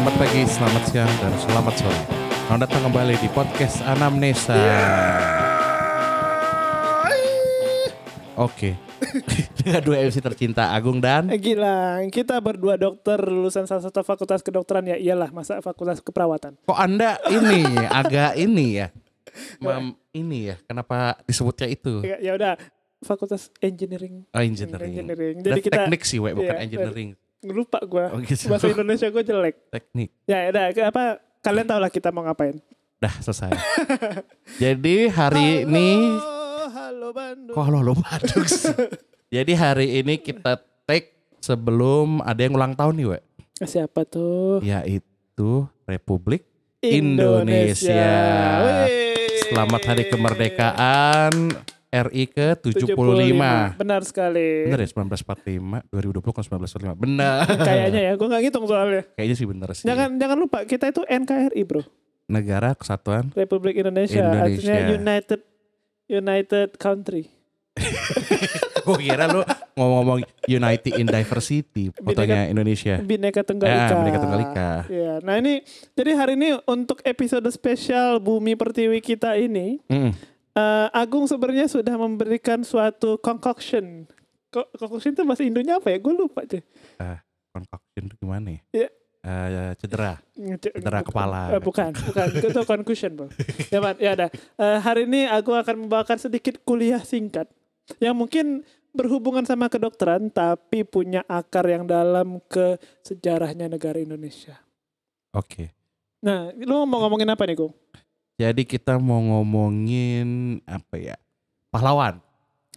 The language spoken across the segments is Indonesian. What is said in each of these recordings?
Selamat pagi, selamat siang, dan selamat sore. Selamat datang kembali di podcast Anamnesa. Oke. Dengan dua MC tercinta Agung dan Eh, Gila, kita berdua dokter lulusan salah satu fakultas kedokteran ya iyalah masa fakultas keperawatan. kok Anda ini agak ini ya. Mam, ini ya, kenapa disebutnya itu? Ya, ya udah fakultas engineering. Oh, engineering. Engineering. Jadi kita teknik sih, we, bukan Iya, engineering. lupa gua. Oh gitu. Bahasa Indonesia gue jelek. Teknik. Ya udah apa kalian tahu lah kita mau ngapain. Dah selesai. Jadi hari ini Halo, halo Bandung. kok halo halo Bandung sih? Jadi hari ini kita take sebelum ada yang ulang tahun nih, we. Siapa tuh? Yaitu Republik Indonesia. Wih. Selamat Hari Kemerdekaan RI ke-75. 75. Benar sekali. Bener ya 1945, 2020 ke 1945. Bener. Kayaknya ya, gue nggak ngitung soalnya. Kayaknya sih bener sih. Jangan jangan lupa kita itu NKRI bro, Negara Kesatuan. Republik Indonesia, Indonesia. artinya United United Country. Gue kira lu ngomong-ngomong United in Diversity, fotonya Indonesia. Bineka Tunggal Ya, Ika. Bineka Tunggal Ika. Iya. Nah ini jadi hari ini untuk episode spesial Bumi Pertiwi kita ini, Mm. eh, Agung sebenarnya sudah memberikan suatu concoction. Ko- Concoction itu bahasa Indonya apa ya? Gue lupa cuy. Concoction itu gimana ya? Iya. Eh, cedera. Cedera bukan. kepala. Eh, bukan, bukan. Itu concussion, Bro. ya, Man. ya ada. Eh, hari ini aku akan membawakan sedikit kuliah singkat yang mungkin berhubungan sama kedokteran tapi punya akar yang dalam ke sejarahnya negara Indonesia. Oke. Nah, lu mau ngomongin apa nih, Gung? Jadi kita mau ngomongin apa ya? Pahlawan.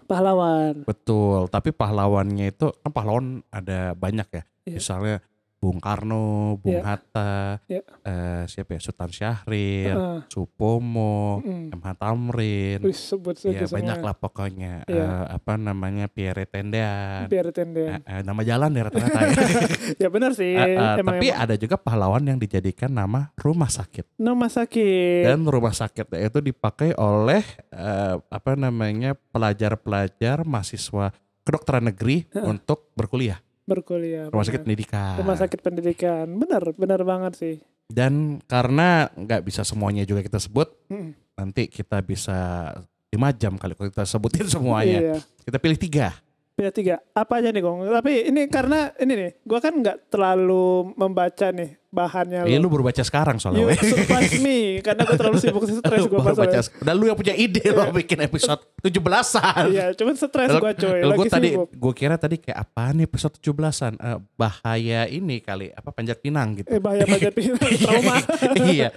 Pahlawan. Betul, tapi pahlawannya itu kan pahlawan ada banyak ya. Iya. Misalnya Bung Karno, Bung Iya. Hatta, Iya. eh, siapa ya? Sultan Syahrir, Heeh. Supomo, Mm. MH Tamrin. Wih, sebut Ya banyak lah pokoknya. Iya. Eh, apa namanya Pierre Tendean. Biar Eh, tenden. eh, nama jalan ya rata-rata ya. ya benar sih. Eh, eh, emang, tapi emang. ada juga pahlawan yang dijadikan nama rumah sakit. Nama sakit. Dan rumah sakit itu dipakai oleh eh, apa namanya pelajar-pelajar mahasiswa kedokteran negeri Heeh. untuk berkuliah. Berkuliah. Rumah sakit pendidikan. Rumah sakit pendidikan. Benar, benar banget sih. Dan karena nggak bisa semuanya juga kita sebut, Mm. nanti kita bisa 5 jam kali kalau kita sebutin semuanya. Iya. Kita pilih tiga. Pilih tiga. Apa aja nih, Gong? Tapi ini karena ini nih, gua kan nggak terlalu membaca nih bahannya Eh, lu baru baca sekarang You soalnya. surprise me karena gue terlalu sibuk stres gue baru baca. Dan lu yang punya ide lo bikin episode 17-an. Iya, cuman stres gue coy, lagi gue tadi, gue kira tadi kayak apa nih episode 17-an? Eh, bahaya ini kali, apa panjat pinang gitu. Eh bahaya banget trauma. iya.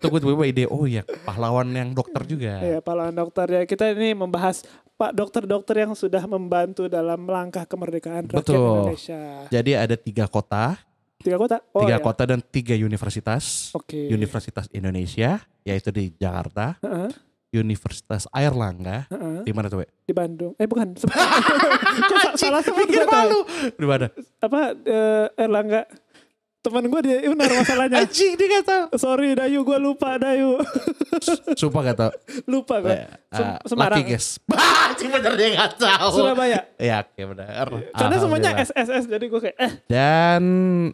Tunggu tiba-tiba ide, oh ya pahlawan yang dokter juga. Iya, pahlawan dokter ya. Kita ini membahas Pak dokter-dokter yang sudah membantu dalam langkah kemerdekaan rakyat Betul. Indonesia. Jadi ada tiga kota, Tiga kota? Oh, tiga iya. kota dan tiga universitas. Oke. Universitas Indonesia, yaitu di Jakarta. Heeh, Universitas Airlangga, heeh. di mana tuh? We? Di Bandung. Eh bukan. Salah sebut gue. Di mana? Apa eh, Erlangga? Teman gue dia Unar masalahnya. Anjing dia gak tahu. Sorry Dayu, gue lupa Dayu. Sumpah gak tahu. lupa gue. Eh, Sem- eh, Semarang. Laki guys. Anjing bener dia gak tahu. Surabaya. Ya oke benar. Karena semuanya. SSS jadi gue kayak eh Dan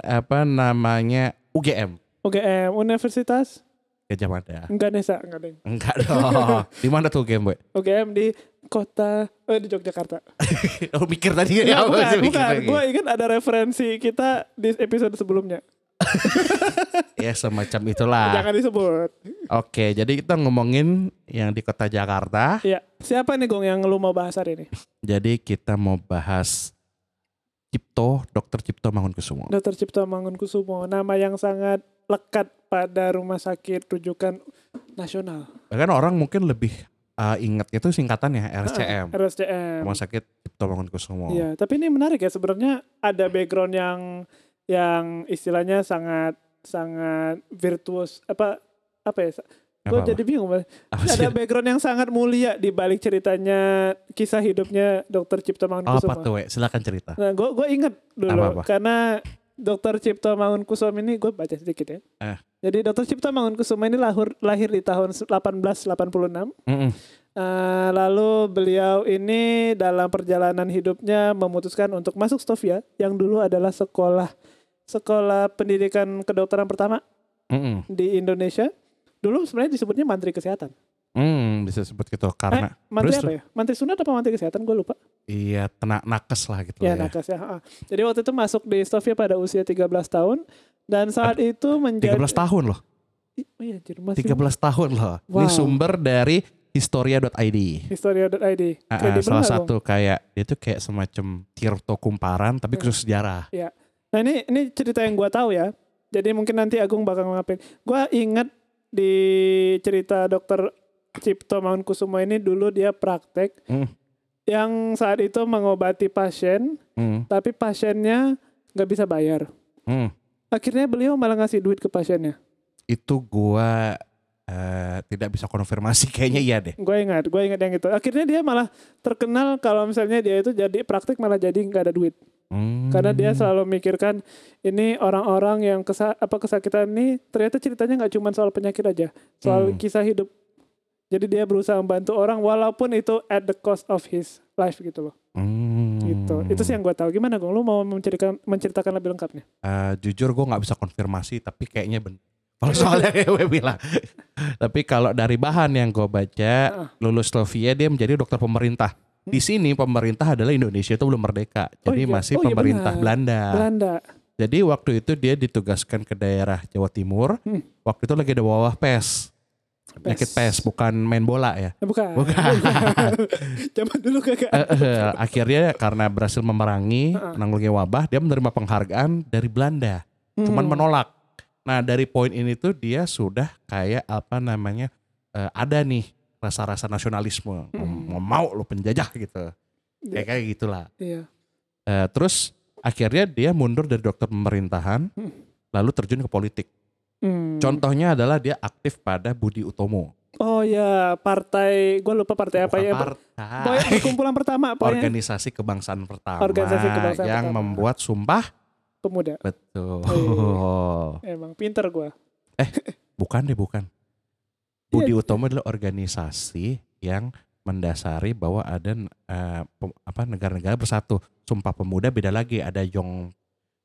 apa namanya UGM UGM Universitas Gajah Mada. enggak Nesa enggak deh. Enggak dong. di mana tuh UGM, Boy? UGM di kota eh di Yogyakarta. Oh mikir tadi Ya, ya, bukan, bukan. Gue ingat ada referensi kita di episode sebelumnya. Ya semacam itulah. Jangan disebut. Oke, jadi kita ngomongin yang di kota Jakarta. Iya. Siapa nih Gong yang lu mau bahas hari ini? Jadi kita mau bahas Cipto, Dokter Cipto Mangunkusumo. Dr. Cipto Mangunkusumo, nama yang sangat lekat pada rumah sakit rujukan nasional. Bahkan orang mungkin lebih uh, ingat itu singkatannya RCM. RSCM. Rumah Sakit Cipto Mangunkusumo. Iya, tapi ini menarik ya sebenarnya ada background yang yang istilahnya sangat sangat virtuos apa apa ya? Gue jadi bingung. Apa? Ada background yang sangat mulia di balik ceritanya kisah hidupnya Dr. Cipto Oh, apa Mangunkusumo. tuh, we? Silakan cerita. Nah, gue gue inget dulu Apa-apa? karena Dr. Cipto Mangunkusumo ini gue baca sedikit ya. Eh. Jadi Dr. Cipto Mangunkusumo ini lahir lahir di tahun 1886. Mm-mm. Eh, lalu beliau ini dalam perjalanan hidupnya memutuskan untuk masuk Stovia yang dulu adalah sekolah sekolah pendidikan kedokteran pertama Mm-mm. di Indonesia. Dulu sebenarnya disebutnya Mantri Kesehatan. Hmm, bisa sebut gitu karena Mantri terus- apa ya? Mantri Sunat apa Mantri Kesehatan? Gue lupa. Iya tenak nakes lah gitu Ya, ya. nakes ya. Jadi waktu itu masuk di Stovia pada usia 13 tahun dan saat itu menjadi 13 tahun loh. Oh iya, masih 13 tahun loh. Ini Wow. sumber dari historia.id. Historia.id. Kredibel salah satu kayak dia tuh kayak semacam Tirto kumparan tapi khusus sejarah. Nah ini ini cerita yang gua tahu ya. Jadi mungkin nanti Agung bakal ngapain. Gua inget di cerita dokter Cipto Mangunkusumo ini dulu dia praktek Hmm. Yang saat itu mengobati pasien, Hmm, tapi pasiennya nggak bisa bayar. hmm. Akhirnya beliau malah ngasih duit ke pasiennya. Itu gua eh, tidak bisa konfirmasi kayaknya iya deh. Gue ingat, gue ingat yang itu. Akhirnya dia malah terkenal kalau misalnya dia itu jadi praktek malah jadi nggak ada duit. Hmm. Karena dia selalu mikirkan ini orang-orang yang kesa apa kesakitan ini ternyata ceritanya nggak cuma soal penyakit aja, soal Hmm. kisah hidup. Jadi dia berusaha membantu orang walaupun itu at the cost of his life gitu loh. Hmm. Gitu. Itu sih yang gue tahu. Gimana Gong? Lu mau menceritakan menceritakan lebih lengkapnya? Eh, jujur gue nggak bisa konfirmasi tapi kayaknya benar. Kalau soalnya gue bilang. tapi kalau dari bahan yang gue baca, Ah. lulus Slovia dia menjadi dokter pemerintah. Di sini pemerintah adalah Indonesia itu belum merdeka, Oh jadi iya. masih Oh iya pemerintah benar. Belanda. Belanda. Jadi waktu itu dia ditugaskan ke daerah Jawa Timur. Hmm. Waktu itu lagi ada wabah pes, penyakit pes, bukan main bola ya. Eh, bukan. Bukan. Zaman dulu kagak. Eh, eh, akhirnya karena berhasil memerangi Heeh. menanggulangi wabah, dia menerima penghargaan dari Belanda. Cuman Hmm. menolak. Nah dari poin ini tuh dia sudah kayak apa namanya ada nih rasa-rasa nasionalisme. Hmm. Mau mau lo penjajah gitu. Iya. Kayak kayak gitulah. Iya. Terus akhirnya dia mundur dari dokter pemerintahan, Hmm. lalu terjun ke politik. Hmm. Contohnya adalah dia aktif pada Budi Utomo. Oh ya, partai, gue lupa partai apa Bukan ya. partai. Pokoknya perkumpulan pertama, pokoknya Organisasi kebangsaan pertama Organisasi kebangsaan yang pertama. membuat sumpah pemuda. betul. Emang pinter gue. bukan deh bukan. Iya. Budi Utomo adalah organisasi yang mendasari bahwa ada eh, pem- apa negara-negara bersatu. Sumpah Pemuda beda lagi, ada Yong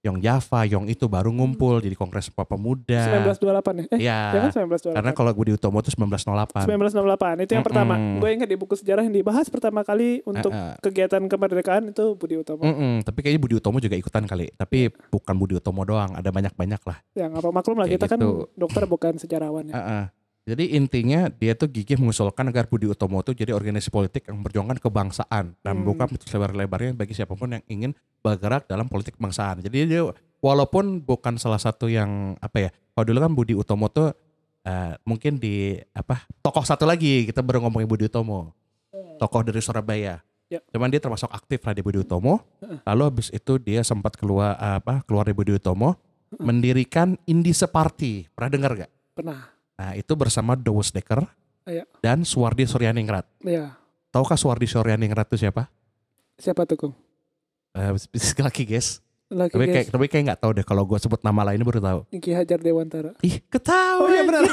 Yong Java, Yong itu baru ngumpul jadi Kongres Sumpah Pemuda. 1928 ya? Eh, Iya. ya kan 1928. Karena kalau Budi Utomo itu 1908. 1968 itu yang pertama. Mm-mm. Gue ingat di buku sejarah yang dibahas pertama kali untuk Eh, eh. kegiatan kemerdekaan itu Budi Utomo. Mm-mm, tapi kayaknya Budi Utomo juga ikutan kali. Tapi bukan Budi Utomo doang, ada banyak-banyak lah. Yang apa maklum lah Kayak kita kan gitu. dokter bukan sejarawan ya. Heeh. Jadi intinya dia tuh gigih mengusulkan agar Budi Utomo tuh jadi organisasi politik yang memperjuangkan kebangsaan dan Hmm. membuka pintu selebar-lebarnya bagi siapa pun yang ingin bergerak dalam politik kebangsaan. Jadi dia walaupun bukan salah satu yang apa ya, kalau dulu kan Budi Utomo tuh eh, mungkin di apa tokoh satu lagi kita baru ngomongin Budi Utomo, tokoh dari Surabaya. Ya. Cuman dia termasuk aktif lah di Budi Utomo. Lalu habis itu dia sempat keluar apa keluar dari Budi Utomo, mendirikan Indise Party. Pernah dengar gak? Pernah. Nah itu bersama Dowes Dekker Iya. dan Suwardi Suryaningrat. Ya. Tahukah Suwardi Suryaningrat itu siapa? Siapa tuh, Kung? Eh, sekali lagi guys. Laki Tapi guys. kayak tapi kayak nggak tahu deh kalau gue sebut nama lainnya baru tahu. Ki Hajar Dewantara. Ih ketawa. Oh iya benar.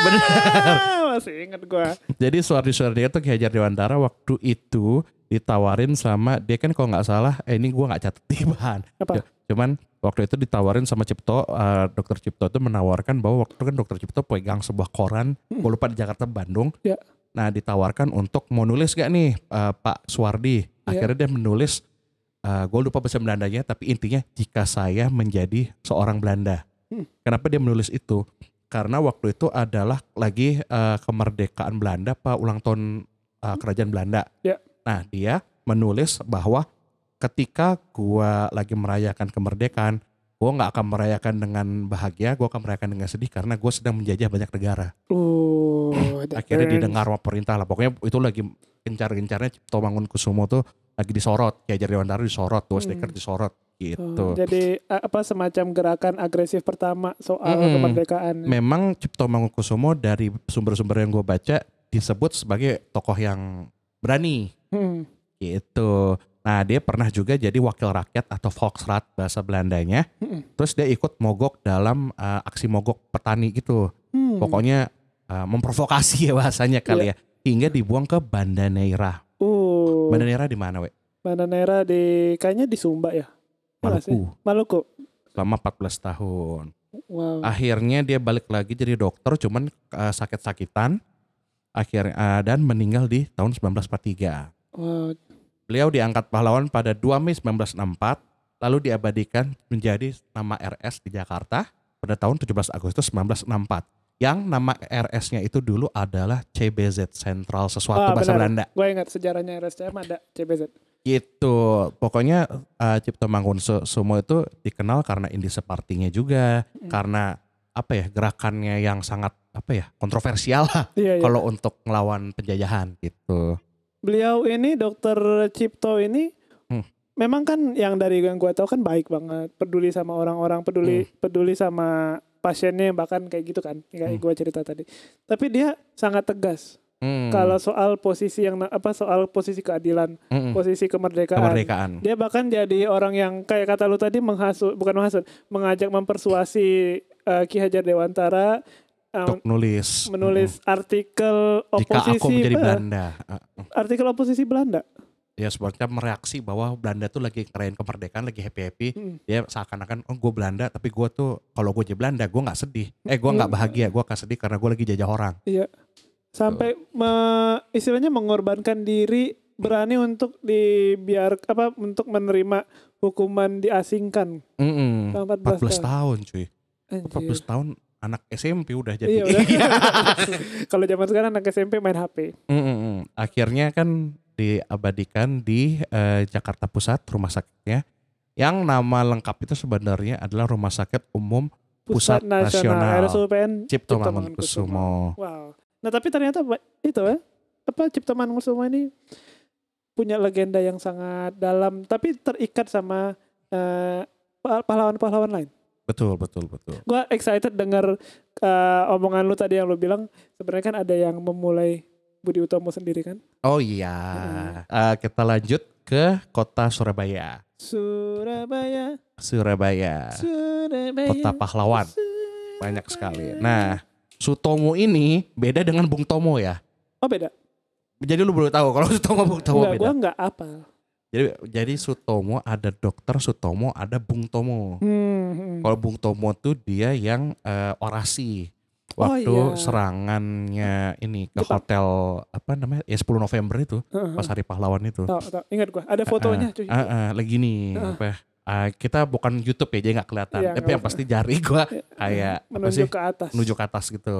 Benar. Masih ingat gue. Jadi Suwardi Suryaningrat tuh Ki Hajar Dewantara waktu itu ditawarin sama dia kan kalau nggak salah eh ini gue nggak catat di bahan. Apa? Cuman waktu itu ditawarin sama Cipto, eh, Dokter Cipto itu menawarkan bahwa waktu itu kan Dokter Cipto pegang sebuah koran, Hmm. gue lupa di Jakarta Bandung. Ya. Nah ditawarkan untuk mau nulis gak nih eh, Pak Suwardi. Ya. Akhirnya dia menulis, gue lupa bahasa Belandanya, tapi intinya jika saya menjadi seorang Belanda. Hmm. Kenapa dia menulis itu? Karena waktu itu adalah lagi eh, kemerdekaan Belanda, Pak ulang tahun eh, kerajaan Belanda. Ya. Nah dia menulis bahwa ketika gua lagi merayakan kemerdekaan, gua nggak akan merayakan dengan bahagia, gua akan merayakan dengan sedih karena gua sedang menjajah banyak negara. That Akhirnya didengar sama perintah lah. Pokoknya itu lagi gencar-gencarnya Cipto Mangunkusumo tuh lagi disorot, Ki Hajar Dewantara disorot, Dowes Hmm. Dekker disorot gitu. Oh, jadi a- apa semacam gerakan agresif pertama soal Mm-mm. kemerdekaan. Memang Cipto Mangunkusumo dari sumber-sumber yang gue baca disebut sebagai tokoh yang berani Hmm. Gitu. Nah dia pernah juga jadi wakil rakyat atau Volksraad bahasa Belandanya. Mm-mm. Terus dia ikut mogok dalam eh, aksi mogok petani gitu. Hmm. Pokoknya eh, memprovokasi ya bahasanya kali ya. Hingga dibuang ke Banda Neira. Uh, Banda Neira di mana, we? Banda Neira di kayaknya di Sumba ya. Iya? Maluku. Maluku. Selama 14 tahun. Wow. Akhirnya dia balik lagi jadi dokter, cuman eh, sakit-sakitan. Akhirnya eh, dan meninggal di tahun 1943. Wow. Beliau diangkat pahlawan pada 2 Mei 1964, lalu diabadikan menjadi nama RS di Jakarta pada tahun 17 Agustus 1964. Yang nama RS-nya itu dulu adalah CBZ Sentral sesuatu Ah, bahasa benar. Belanda. Gue ingat sejarahnya RSCM ada CBZ. Gitu. Pokoknya uh, Cipto Mangunkusumo itu dikenal karena indise partinya juga, Mm. karena apa ya gerakannya yang sangat apa ya kontroversial lah Iya, iya. kalau untuk ngelawan penjajahan gitu. Beliau ini dokter Cipto ini Hmm. memang kan yang dari yang gue tahu kan baik banget, peduli sama orang-orang, peduli Hmm. peduli sama pasiennya bahkan kayak gitu kan, kayak Hmm. gue cerita tadi. Tapi dia sangat tegas Hmm. kalau soal posisi yang apa soal posisi keadilan, Mm-mm. posisi kemerdekaan. kemerdekaan. Dia bahkan jadi orang yang kayak kata lu tadi menghasut, bukan menghasut, mengajak mempersuasi eh, Ki Hajar Dewantara eh, Untuk nulis. menulis artikel Mm-mm. Jika oposisi aku menjadi eh, Belanda. Artikel oposisi Belanda. ya sebenarnya mereaksi bahwa Belanda tuh lagi ngerayain kemerdekaan, lagi happy-happy. Mm. Dia seakan-akan, oh gue Belanda, tapi gue tuh kalau gue jadi Belanda, gue nggak sedih. Eh gue nggak Mm. bahagia, gue akan sedih karena gue lagi jajah orang. Iya. Sampai me- istilahnya mengorbankan diri berani untuk dibiar apa untuk menerima hukuman diasingkan Mm-mm. selama 14 tahun cuy. Anjir. 14 tahun anak SMP udah jadi. Iya. Kalau zaman sekarang anak SMP main HP. Mm-mm. Akhirnya kan diabadikan di eh, Jakarta Pusat rumah sakitnya. Yang nama lengkap itu sebenarnya adalah Rumah Sakit Umum Pusat Nasional RSUPN Cipto Mangunkusumo. Wow. Nah tapi ternyata itu ya apa Cipto Mangunkusumo ini punya legenda yang sangat dalam, tapi terikat sama pah- pahlawan-pahlawan lain. Betul, betul, betul. Gua excited dengar eh, omongan lu tadi yang lu bilang sebenarnya kan ada yang memulai Budi Utomo sendiri kan. Oh iya. Eh, kita lanjut ke kota Surabaya. Surabaya, Surabaya. Surabaya. Kota pahlawan. Surabaya. Banyak sekali. Nah, Sutomo ini beda dengan Bung Tomo ya. Oh beda. Jadi lu baru tahu kalau Sutomo Bung Tomo Enggak, beda. gua enggak apa. Jadi jadi Sutomo ada dokter Sutomo, ada Bung Tomo. Hmm, hmm. Kalau Bung Tomo tuh dia yang eh, orasi Oh, waktu iya. serangannya ini ke Jepang. hotel apa namanya ya 10 November itu Heeh. pas hari pahlawan itu. Tahu, tahu. Ingat gua, ada fotonya cuy. Ah, ah, lagi nih Heeh. apa? ah, kita bukan YouTube ya jadi nggak kelihatan. Iya, Tapi yang pasti jari gua kayak apa menunjuk sih? ke atas. menuju ke atas gitu.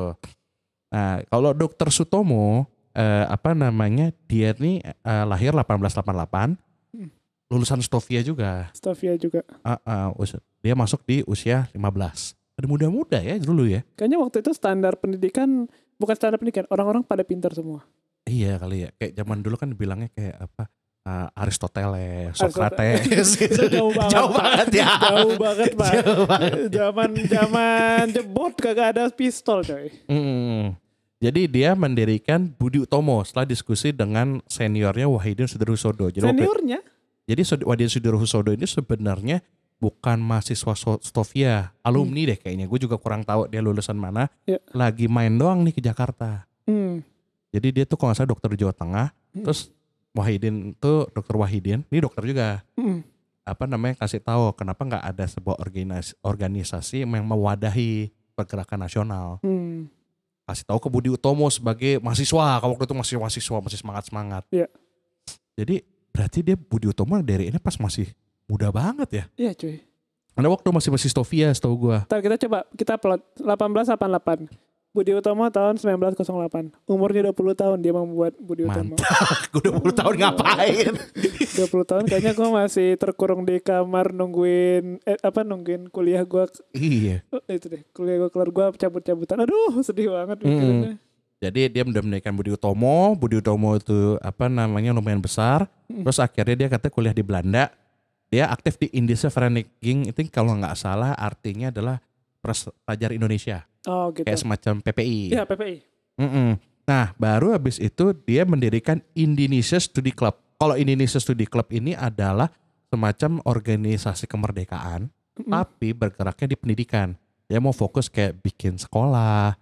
Nah, kalau Dokter Sutomo eh, apa namanya? Dia nih eh, lahir 1888. Hmm. Lulusan Stovia juga. Stovia juga. Ah, us- dia masuk di usia 15. Ada muda-muda ya dulu ya. Kayaknya waktu itu standar pendidikan bukan standar pendidikan, orang-orang pada pintar semua. Iya kali ya. Kayak zaman dulu kan bilangnya kayak apa? ah, Aristoteles. Socrates gitu. Jauh banget, Jauh banget ya. Jauh banget, Pak. Jauh banget. Zaman zaman jebot kagak ada pistol, coy. Mm. Jadi dia mendirikan Budi Utomo setelah diskusi dengan seniornya Wahidin. Jadi waktu- Seniornya Jadi Sud- Wadin Sudarsono ini sebenarnya bukan mahasiswa Stovia, alumni deh kayaknya. Gue juga kurang tahu dia lulusan mana. Ya. Lagi main doang nih ke Jakarta. hmm. Jadi dia tuh kalau nggak salah dokter Jawa Tengah. Hmm. Terus Wahidin tuh dokter Wahidin, ini dokter juga. Hmm. Apa namanya kasih tahu kenapa nggak ada sebuah organisasi, organisasi yang mewadahi pergerakan nasional. Hmm. Kasih tahu ke Budi Utomo sebagai mahasiswa. Kalau waktu itu masih mahasiswa, masih semangat semangat. Iya. Jadi berarti dia Budi Utomo dari ini pas masih muda banget ya. Iya, cuy. Karena waktu masih masih Stovia setahu gua. Ntar kita coba kita plot 1888. Budi Utomo tahun 1908. Umurnya 20 tahun dia membuat Budi Utomo. Gue 20 tahun ngapain? 20 tahun kayaknya gue masih terkurung di kamar nungguin eh, apa nungguin kuliah gue iya. itu deh kuliah gue keluar gue cabut-cabutan aduh sedih banget mikirinnya Jadi dia udah mendirikan Budi Utomo. Budi Utomo itu apa namanya lumayan besar. Hmm. Terus akhirnya dia katanya kuliah di Belanda. Dia aktif di Indische Vereniging. Itu kalau nggak salah artinya adalah Pelajar Indonesia. oh gitu Kayak semacam PPI. Iya PPI Mm-mm. Nah baru habis itu dia mendirikan Indonesia Study Club. kalau Indonesia Studi Club ini adalah semacam organisasi kemerdekaan, Mm-mm. tapi bergeraknya di pendidikan. Dia mau fokus kayak bikin sekolah,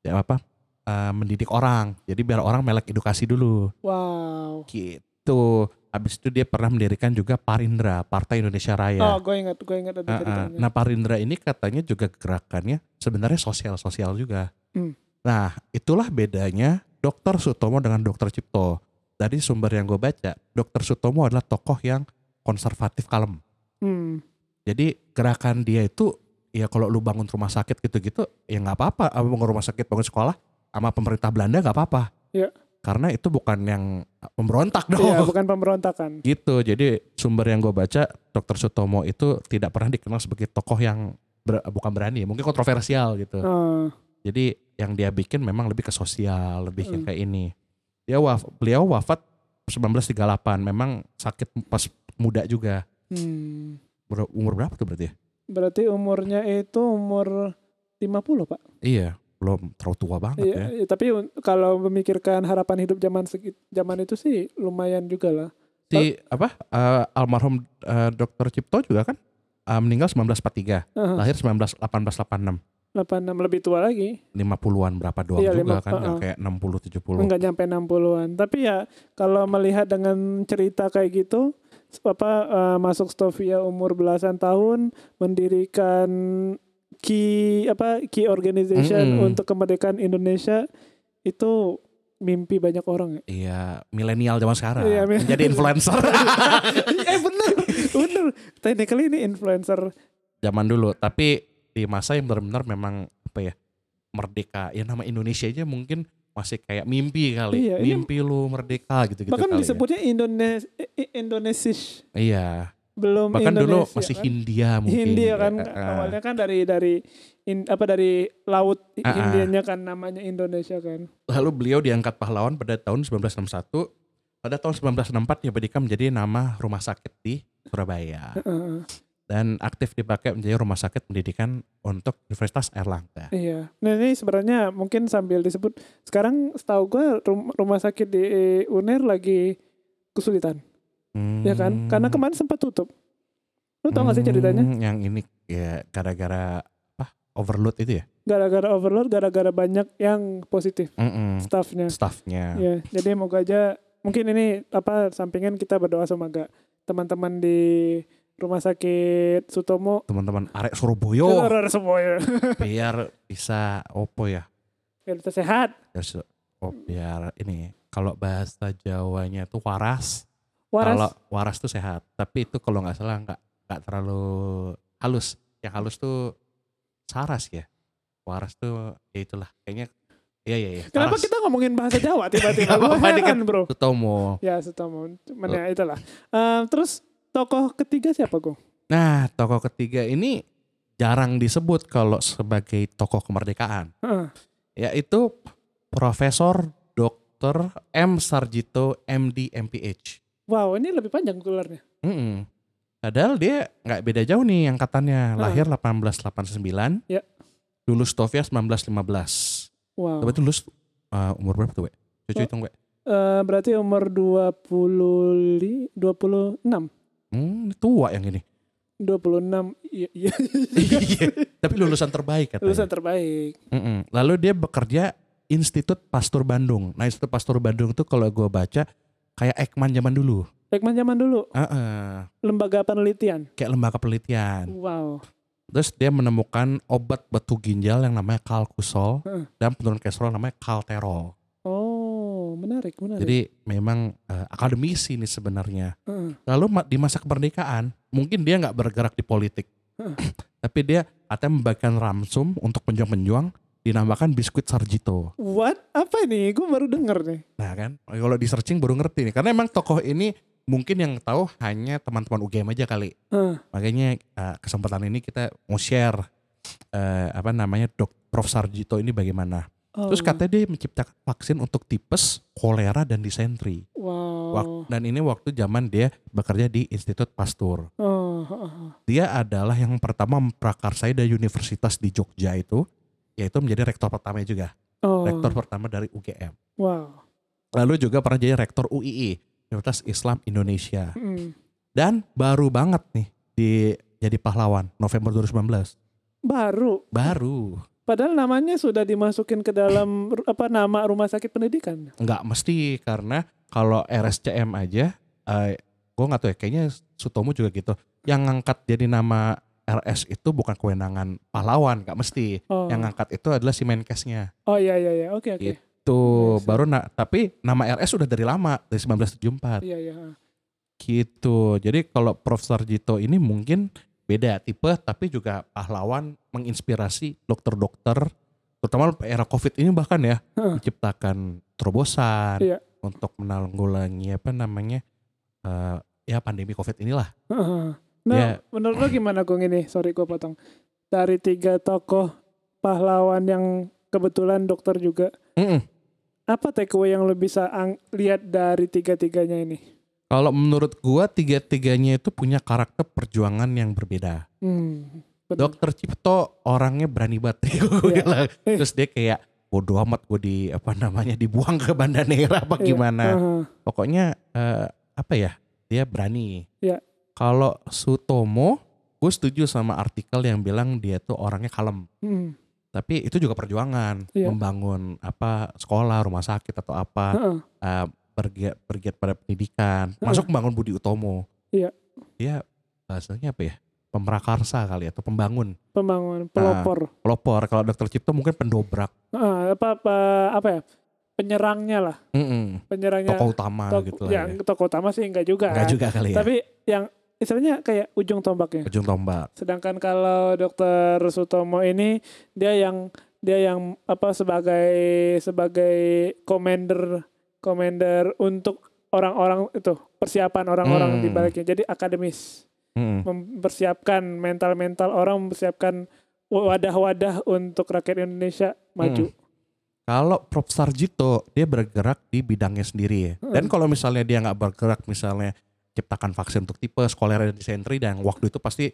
ya apa, eh, mendidik orang. Jadi biar orang melek edukasi dulu, Wow. gitu. Habis itu dia pernah mendirikan juga Parindra, Partai Indonesia Raya. Oh, gue ingat, gue ingat ada ah. ceritanya. Nah Parindra ini katanya juga gerakannya sebenarnya sosial-sosial juga. Hmm. Nah itulah bedanya Dokter Sutomo dengan Dokter Cipto. Dari sumber yang gue baca, Dokter Sutomo adalah tokoh yang konservatif kalem. Hmm. Jadi gerakan dia itu ya kalau lu bangun rumah sakit gitu-gitu ya nggak apa-apa. Apa bangun rumah sakit, bangun sekolah sama pemerintah Belanda nggak apa-apa. Iya. Karena itu bukan yang memberontak dong. Iya, bukan pemberontakan. gitu jadi sumber yang gue baca Dr. Sutomo itu tidak pernah dikenal sebagai tokoh yang ber- bukan berani mungkin kontroversial gitu Oh, jadi yang dia bikin memang lebih ke sosial lebih ke kayak ini dia waf beliau wafat 1938 memang sakit pas muda juga hmm. Ber- umur berapa tuh berarti ya? Berarti umurnya itu umur 50, Pak. iya belum terlalu tua banget Iya, ya iya, tapi kalau memikirkan harapan hidup zaman segi- zaman itu sih lumayan juga lah. si apa eh, almarhum eh, Dr. Cipto juga kan eh, meninggal 1943 Heeh, lahir 19 1886 86 lebih tua lagi. 50-an berapa doang Iya, juga lima- kan nggak uh-uh. kayak 60 70 Enggak nyampe 60-an. Tapi ya kalau melihat dengan cerita kayak gitu apa eh, masuk Stovia umur belasan tahun mendirikan key apa key organization Mm-mm. untuk kemerdekaan Indonesia itu mimpi banyak orang ya. Iya, milenial zaman sekarang. Iya, Menjadi influencer eh bener bener technically ini influencer zaman dulu. Tapi di masa yang benar-benar memang apa ya merdeka. Ya nama Indonesia aja mungkin masih kayak mimpi kali. Iya, ini- mimpi lu merdeka gitu-gitu bahkan kali. disebutnya Indonesia Indonesia ya. Iya. Belum Bahkan dulu Indonesia, masih kan? Hindia mungkin. Hindia kan Eh, eh. awalnya kan dari dari in- apa dari laut Ah, ah. Hindianya kan namanya Indonesia kan. Lalu beliau diangkat pahlawan pada tahun 1961. Pada tahun 1964 dia berdikam menjadi nama rumah sakit di Surabaya. Heeh, Dan aktif dipakai menjadi rumah sakit pendidikan untuk Universitas Airlangga. iya. Nah ini sebenarnya mungkin sambil disebut sekarang setahu gue rum- rumah sakit di UNER lagi kesulitan, ya kan? Karena Hmm. kemarin sempat tutup. Lu tau gak sih ceritanya? Hmm, Yang ini ya gara-gara apa? Overload itu ya? Gara-gara overload, gara-gara banyak yang positif Mm-mm. staffnya. Staffnya. Ya, jadi moga aja mungkin ini apa sampingan kita berdoa semoga teman-teman di rumah sakit Sutomo Teman-teman arek Surabaya keluar semua ya. biar bisa opo ya? Biar kita sehat. Oh, biar ini kalau bahasa Jawanya tuh waras. Waras. Kalau waras tuh sehat. Tapi itu kalau nggak salah nggak nggak terlalu halus. Yang halus tuh saras ya. Waras tuh ya itulah kayaknya. Iya iya iya. Kenapa saras. kita ngomongin bahasa Jawa tiba-tiba? Gue kan heran bro. Sutomo. Ya Sutomo. Cuman ya itulah. Eh, terus tokoh ketiga siapa gue? Nah, tokoh ketiga ini jarang disebut kalau sebagai tokoh kemerdekaan, yaitu Profesor Dr. M. Sarjito MD MPH. Wow ini lebih panjang gelarnya. Mm-mm. Padahal dia nggak beda jauh nih angkatannya. Heeh. Lahir 1889, Ya. lulus Stovia 1915. Wow. Tapi itu lulus uh, umur berapa tuh, We? Cucu Oh. hitung, We. Eh, berarti umur 20 li, 26. Hmm, tua yang ini. 26 iya, iya. Iya, Tapi lulusan terbaik katanya. lulusan terbaik. Mm-mm. Lalu dia bekerja Institut Pastur Bandung. Nah Institut Pastur Bandung tuh kalau gue baca kayak Ekman zaman dulu. Ekman zaman dulu Heeh. lembaga penelitian. kayak lembaga penelitian. Wow. Terus dia menemukan obat batu ginjal yang namanya kalkusol Heeh. dan penurun kolesterol namanya kalterol. Oh, menarik, menarik. Jadi memang eh, akademisi nih sebenarnya. Heeh. Lalu di masa kemerdekaan mungkin dia nggak bergerak di politik, Heeh. tapi dia katanya membagikan ramsum untuk penjuang-penjuang dinamakan biskuit Sarjito. What? Apa ini? Gue baru denger nih. Nah kan, kalau di searching baru ngerti nih. Karena emang tokoh ini mungkin yang tahu hanya teman-teman UGM aja kali. Heeh. Makanya eh, kesempatan ini kita mau share eh, apa namanya Dok Prof Sarjito ini bagaimana. Oh. Terus katanya dia menciptakan vaksin untuk tipes, kolera dan disentri. Wow. Wak- Dan ini waktu zaman dia bekerja di Institut Pasteur. Oh, oh, oh. Dia adalah yang pertama memprakarsai dari universitas di Jogja itu, yaitu menjadi rektor pertama juga. Oh. Rektor pertama dari UGM. Wow. Lalu juga pernah jadi rektor UII. Universitas Islam Indonesia. Mm. Dan baru banget nih di jadi pahlawan November 2019. Baru. Baru. Padahal namanya sudah dimasukin ke dalam apa nama rumah sakit pendidikan. Nggak mesti karena kalau RSCM aja, eh, gue nggak tahu ya, kayaknya Sutomo juga gitu. Yang ngangkat jadi nama RS itu bukan kewenangan pahlawan, nggak mesti. Oh. Yang ngangkat itu adalah si Menkesnya. Oh iya iya iya. Oke oke. Gitu. Yes. baru na tapi nama RS udah dari lama dari 1974 Iya iya. gitu. Jadi kalau Prof Sarjito ini mungkin beda tipe tapi juga pahlawan menginspirasi dokter-dokter terutama era Covid ini bahkan ya menciptakan terobosan Iya. untuk menanggulangi apa namanya eh, ya pandemi Covid inilah. Nah, Ya. menurut lo gimana Kung ini? Sorry gue potong. Dari tiga tokoh pahlawan yang kebetulan dokter juga, Mm-mm. apa takeaway yang lo bisa lihat dari tiga-tiganya ini? Kalau menurut gua tiga-tiganya itu punya karakter perjuangan yang berbeda. Hmm, benar. Dokter Cipto orangnya berani banget. Gua Iya. Terus dia kayak bodo amat gue di apa namanya dibuang ke Banda Neira apa Iya. gimana. Heeh. Pokoknya eh, apa ya? Dia berani. Iya. Kalau Sutomo, gue setuju sama artikel yang bilang dia tuh orangnya kalem. Hmm, Tapi itu juga perjuangan Iya. membangun apa sekolah, rumah sakit atau apa heeh. eh, bergiat bergiat pada pendidikan, masuk membangun Budi Utomo. Iya. Dia bahasanya apa ya? Pemrakarsa kali atau pembangun. Pembangunan, pelopor. Pelopor. Kalau Dokter Cipto mungkin pendobrak. Heeh, apa, apa apa ya? Penyerangnya lah, Mm-mm. penyerangnya. Tokoh utama tok- gitu lah ya, ya. tokoh utama sih enggak juga. Enggak juga kali ya. Tapi yang istilahnya kayak ujung tombaknya. Ujung tombak. Sedangkan kalau dokter Sutomo ini dia yang dia yang apa sebagai sebagai commander commander untuk orang-orang itu persiapan orang-orang Hmm. di baliknya. Jadi akademis Mm-mm. mempersiapkan mental-mental orang mempersiapkan wadah-wadah untuk rakyat Indonesia maju. Kalau Prof Sarjito dia bergerak di bidangnya sendiri ya. Dan kalau misalnya dia nggak bergerak misalnya ciptakan vaksin untuk tipes, kolera dan disentri dan waktu itu pasti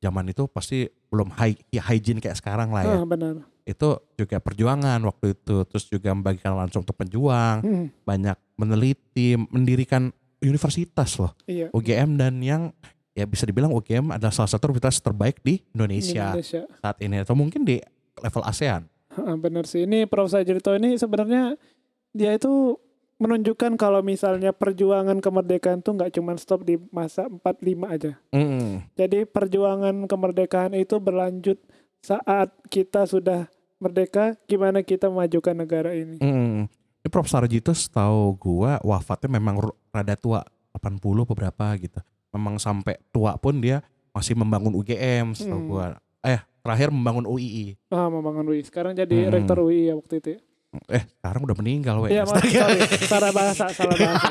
zaman itu pasti belum high, hygiene kayak sekarang lah ya. Ah, benar. Itu juga perjuangan waktu itu. Terus juga membagikan langsung untuk penjuang, Hmm, banyak meneliti, mendirikan universitas loh. iya. UGM dan yang ya bisa dibilang UGM adalah salah satu universitas terbaik di di Indonesia Indonesia. saat ini atau mungkin di level ASEAN. Ah, benar sih. Ini Prof. Sajrito ini sebenarnya dia itu menunjukkan kalau misalnya perjuangan kemerdekaan tuh nggak cuma stop di masa 45 aja. Mm. Jadi perjuangan kemerdekaan itu berlanjut saat kita sudah merdeka, gimana kita memajukan negara ini. Mm. Ini Prof Sarjito setahu gua wafatnya memang rada tua 80 beberapa gitu. Memang sampai tua pun dia masih membangun UGM setahu Hmm. gua. Eh terakhir membangun UII. Ah, membangun UI. Sekarang jadi Hmm. rektor UI ya waktu itu. ya. Eh sekarang udah meninggal weh. Iya, maaf, sorry. Salah bahasa, salah bahasa.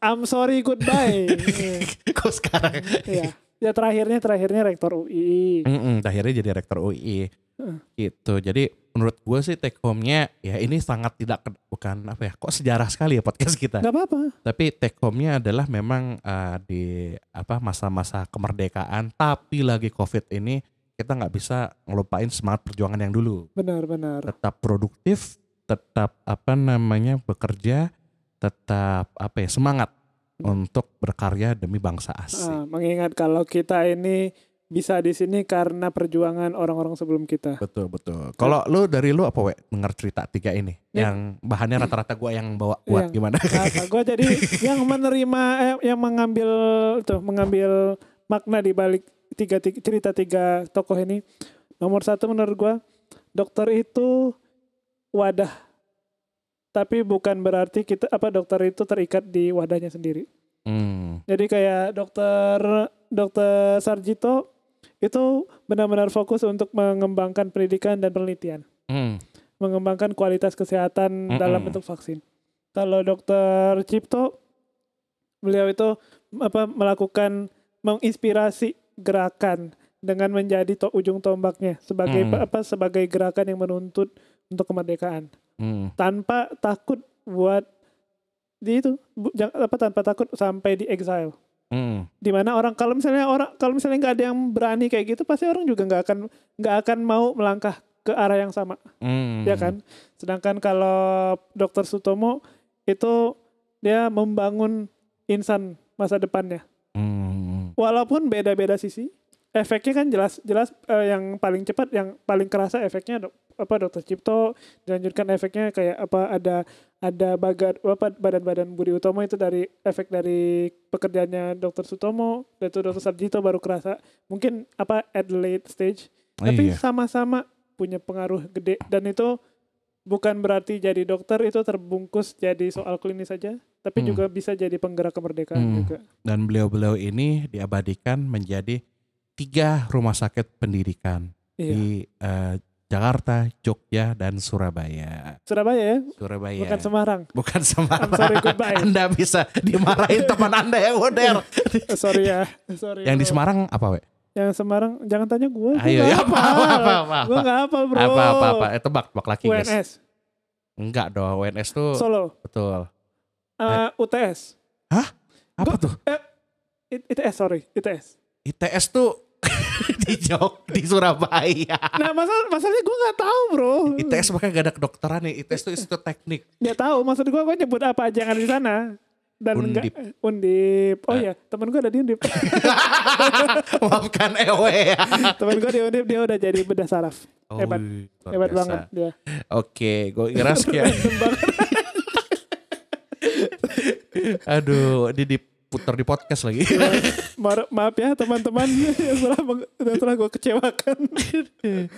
I'm sorry, goodbye. Kok sekarang? Iya. Ya terakhirnya terakhirnya rektor UI. Mm-mm, akhirnya jadi rektor UI. Heeh. Gitu. Jadi menurut gue sih take home-nya ya ini sangat tidak bukan apa ya kok sejarah sekali ya podcast kita. Gak apa-apa. Tapi take home-nya adalah memang uh, di apa masa-masa kemerdekaan tapi lagi Covid ini kita nggak bisa ngelupain semangat perjuangan yang dulu. Benar-benar. Tetap produktif, tetap apa namanya bekerja, tetap apa ya semangat untuk berkarya demi bangsa asli. Ah, mengingat kalau kita ini bisa di sini karena perjuangan orang-orang sebelum kita. Betul betul. Kalau lu dari lu apa we dengar cerita tiga ini Ya. yang bahannya rata-rata gua yang bawa buat Yang- gimana? gue jadi yang menerima, eh, yang mengambil tuh, mengambil makna di balik tiga, tiga cerita tiga tokoh ini. Nomor satu menurut gue, dokter itu wadah, tapi bukan berarti kita apa dokter itu terikat di wadahnya sendiri. Hmm. Jadi kayak dokter dokter Sarjito itu benar-benar fokus untuk mengembangkan pendidikan dan penelitian, Hmm. mengembangkan kualitas kesehatan Mm-mm. dalam bentuk vaksin. Kalau dokter Cipto beliau itu apa melakukan menginspirasi gerakan dengan menjadi to, ujung tombaknya sebagai Mm. apa sebagai gerakan yang menuntut untuk kemerdekaan Hmm. tanpa takut buat di itu bu- jang- apa tanpa takut sampai di exile Hmm. di mana orang kalau misalnya orang kalau misalnya nggak ada yang berani kayak gitu pasti orang juga nggak akan nggak akan mau melangkah ke arah yang sama Hmm. ya kan sedangkan kalau dokter Sutomo itu dia membangun insan masa depannya. Hmm. Walaupun beda-beda sisi, efeknya kan jelas jelas eh, yang paling cepat yang paling kerasa efeknya dok, apa dokter Cipto dilanjutkan efeknya kayak apa ada ada bagat apa badan-badan Budi Utomo itu dari efek dari pekerjaannya dokter Sutomo dan itu dokter Sarjito baru kerasa mungkin apa at late stage tapi Iya. sama-sama punya pengaruh gede dan itu bukan berarti jadi dokter itu terbungkus jadi soal klinis saja tapi Hmm. juga bisa jadi penggerak kemerdekaan Hmm. juga Dan beliau-beliau ini diabadikan menjadi tiga rumah sakit pendidikan iya di eh, Jakarta, Jogja, dan Surabaya. Surabaya ya Surabaya. bukan Semarang Bukan I'm Semarang. sorry goodbye Anda bisa dimarahin teman Anda yang. Eh, sorry ya sorry yang di bro. Semarang apa, we? yang Semarang jangan tanya gue Ayo, ya, apa, apa, apa, apa. gue nggak hafal bro Apa apa apa? Eh, tebak, tebak lagi, guys. UNS Enggak dong, WNS tuh Solo betul. Eh, UTS Apa Gua- tuh? I- ITS sorry ITS ITS tuh di Jog di Surabaya. nah masalah masalahnya gue nggak tahu bro ITS makanya gak ada kedokteran nih. ITS tuh institut teknik. nggak tahu maksud gue gue nyebut apa aja yang ada di sana dan Undip. enggak undip oh Eh. ya temen gue ada di undip Maafkan Ewe ya. temen gue di undip dia udah jadi bedah saraf Oh, Hebat. hebat biasa. banget dia Oke, gue kira sekian. Random banget. Aduh, ini diputar di podcast lagi. Ma- maaf ya teman-teman. Yang telah meng- yang telah gue kecewakan.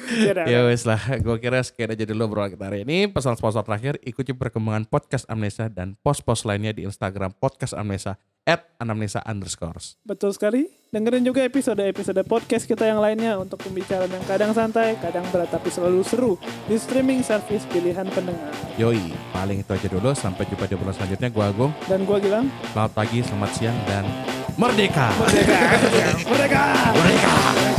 Ya udah, ya wes lah, gue kira sekian aja dulu bro kita hari ini. Pesan sponsor terakhir, ikuti perkembangan podcast Amnesia dan post-post lainnya di Instagram podcast Amnesia at anamnesa underscores. Betul sekali. Dengerin juga episode-episode podcast kita yang lainnya untuk pembicaraan yang kadang santai, kadang berat tapi selalu seru di streaming service pilihan pendengar. Yoi, paling itu aja dulu. Sampai jumpa di bulan selanjutnya. Gue Agung. Dan gua bilang, Selamat pagi, selamat siang, dan merdeka! merdeka! merdeka! Merdeka!